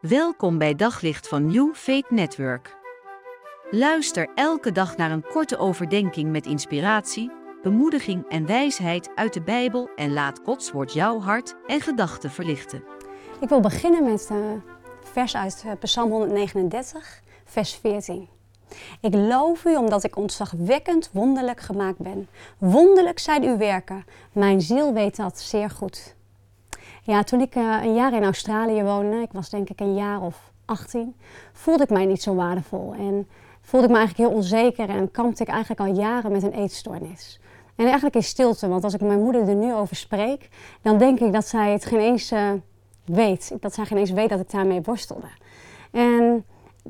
Welkom bij Daglicht van New Faith Network. Luister elke dag naar een korte overdenking met inspiratie, bemoediging en wijsheid uit de Bijbel en laat Gods woord jouw hart en gedachten verlichten. Ik wil beginnen met een vers uit eh, Psalm 139, vers 14. Ik loof u omdat ik ontzagwekkend wonderlijk gemaakt ben. Wonderlijk zijn uw werken. Mijn ziel weet dat zeer goed. Ja, toen ik uh, een jaar in Australië woonde, ik was denk ik een jaar of 18, voelde ik mij niet zo waardevol. En voelde ik me eigenlijk heel onzeker en kampte ik eigenlijk al jaren met een eetstoornis. En eigenlijk in stilte, want als ik mijn moeder er nu over spreek, dan denk ik dat zij het geen eens uh, weet. Dat zij geen eens weet dat ik daarmee worstelde. En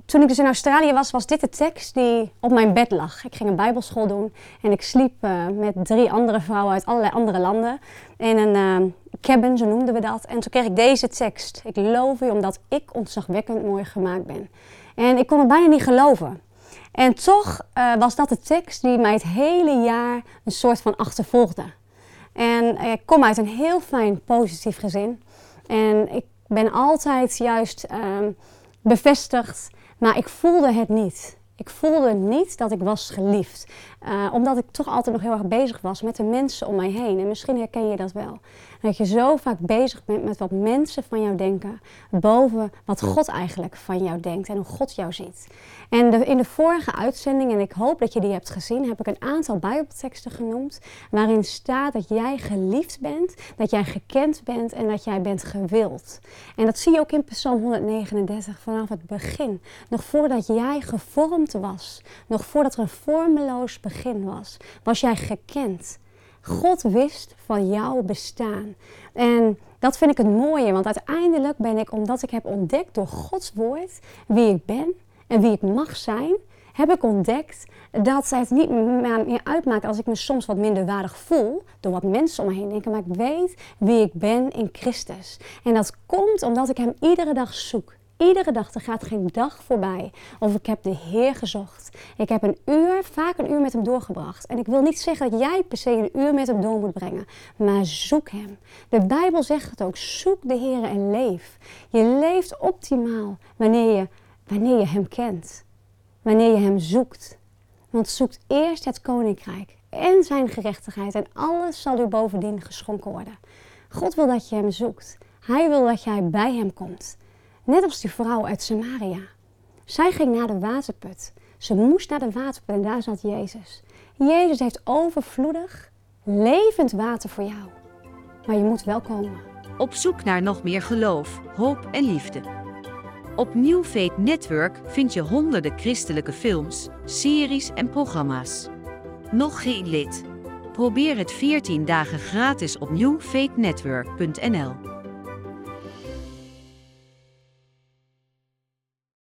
toen ik dus in Australië was, was dit de tekst die op mijn bed lag. Ik ging een bijbelschool doen en ik sliep uh, met drie andere vrouwen uit allerlei andere landen in een cabin, zo noemden we dat. En toen kreeg ik deze tekst. Ik loof u omdat ik ontzagwekkend mooi gemaakt ben. En ik kon het bijna niet geloven. En toch uh, was dat de tekst die mij het hele jaar een soort van achtervolgde. En ik kom uit een heel fijn, positief gezin. En ik ben altijd juist bevestigd maar ik voelde het niet. Ik voelde niet dat ik was geliefd. Uh, omdat ik toch altijd nog heel erg bezig was met de mensen om mij heen. En misschien herken je dat wel. Dat je zo vaak bezig bent met wat mensen van jou denken. Boven wat God eigenlijk van jou denkt en hoe God jou ziet. En de, in de vorige uitzending, en ik hoop dat je die hebt gezien, heb ik een aantal Bijbelteksten genoemd. Waarin staat dat jij geliefd bent, dat jij gekend bent en dat jij bent gewild. En dat zie je ook in Psalm 139 vanaf het begin. Nog voordat jij gevormd was, nog voordat er een vormeloos begin was, was jij gekend. God wist van jouw bestaan. En dat vind ik het mooie, want uiteindelijk ben ik, omdat ik heb ontdekt door Gods woord wie ik ben en wie ik mag zijn, heb ik ontdekt dat het niet meer uitmaakt als ik me soms wat minder waardig voel door wat mensen om me heen denken, maar ik weet wie ik ben in Christus. En dat komt omdat ik Hem iedere dag zoek. Iedere dag, er gaat geen dag voorbij. Of ik heb de Heer gezocht. Ik heb een uur, vaak een uur met hem doorgebracht. En ik wil niet zeggen dat jij per se een uur met hem door moet brengen. Maar zoek hem. De Bijbel zegt het ook. Zoek de Heer en leef. Je leeft optimaal wanneer je, wanneer je hem kent. Wanneer je hem zoekt. Want zoekt eerst het koninkrijk en zijn gerechtigheid. En alles zal u bovendien geschonken worden. God wil dat je hem zoekt. Hij wil dat jij bij hem komt. Net als die vrouw uit Samaria. Zij ging naar de waterput. Ze moest naar de waterput en daar zat Jezus. Jezus heeft overvloedig, levend water voor jou. Maar je moet wel komen. Op zoek naar nog meer geloof, hoop en liefde. Op New Faith Network vind je honderden christelijke films, series en programma's. Nog geen lid? Probeer het 14 dagen gratis op newfaithnetwork.nl.